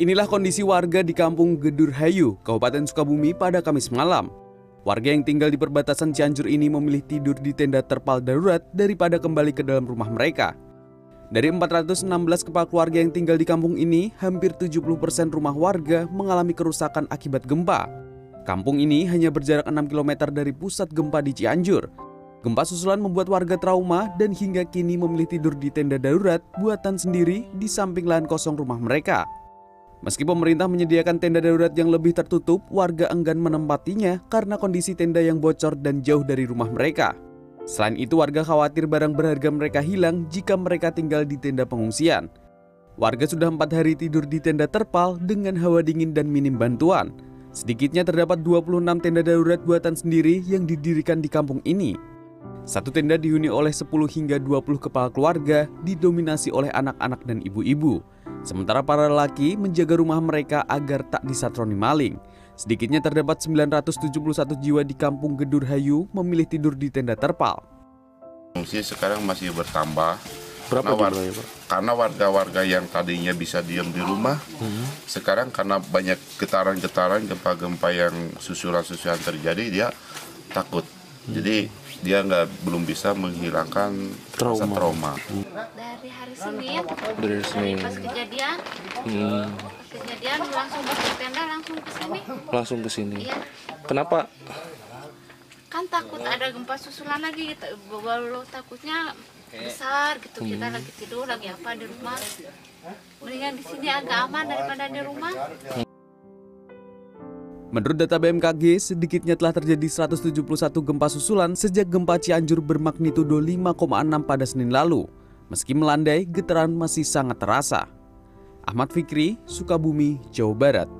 Inilah kondisi warga di Kampung Gedur Hayu, Kabupaten Sukabumi pada Kamis malam. Warga yang tinggal di perbatasan Cianjur ini memilih tidur di tenda terpal darurat daripada kembali ke dalam rumah mereka. Dari 416 kepala keluarga yang tinggal di kampung ini, hampir 70% rumah warga mengalami kerusakan akibat gempa. Kampung ini hanya berjarak 6 km dari pusat gempa di Cianjur. Gempa susulan membuat warga trauma dan hingga kini memilih tidur di tenda darurat buatan sendiri di samping lahan kosong rumah mereka. Meski pemerintah menyediakan tenda darurat yang lebih tertutup, warga enggan menempatinya karena kondisi tenda yang bocor dan jauh dari rumah mereka. Selain itu, warga khawatir barang berharga mereka hilang jika mereka tinggal di tenda pengungsian. Warga sudah empat hari tidur di tenda terpal dengan hawa dingin dan minim bantuan. Sedikitnya terdapat 26 tenda darurat buatan sendiri yang didirikan di kampung ini. Satu tenda dihuni oleh 10 hingga 20 kepala keluarga, didominasi oleh anak-anak dan ibu-ibu. Sementara para lelaki menjaga rumah mereka agar tak disatroni maling. Sedikitnya terdapat 971 jiwa di kampung Gedur Hayu memilih tidur di tenda terpal. Fungsi sekarang masih bertambah. Berapa karena, jumlahnya, Pak? karena warga-warga yang tadinya bisa diam di rumah, sekarang karena banyak getaran-getaran, gempa-gempa yang susulan-susulan terjadi, dia takut. Jadi dia nggak belum bisa menghilangkan rasa Trauma. trauma. dari hari Senin Dari Senin. pas kejadian Hmm, pas kejadian langsung masuk tenda langsung ke sini langsung ke sini. iya Kenapa? kan takut ada gempa susulan lagi gitu baru takutnya besar gitu kita lagi tidur lagi apa di rumah mendingan di sini agak aman daripada di rumah Menurut data BMKG, sedikitnya telah terjadi 171 gempa susulan sejak gempa Cianjur bermagnitudo 5,6 pada Senin lalu. Meski melandai, getaran masih sangat terasa. Ahmad Fikri, Sukabumi, Jawa Barat.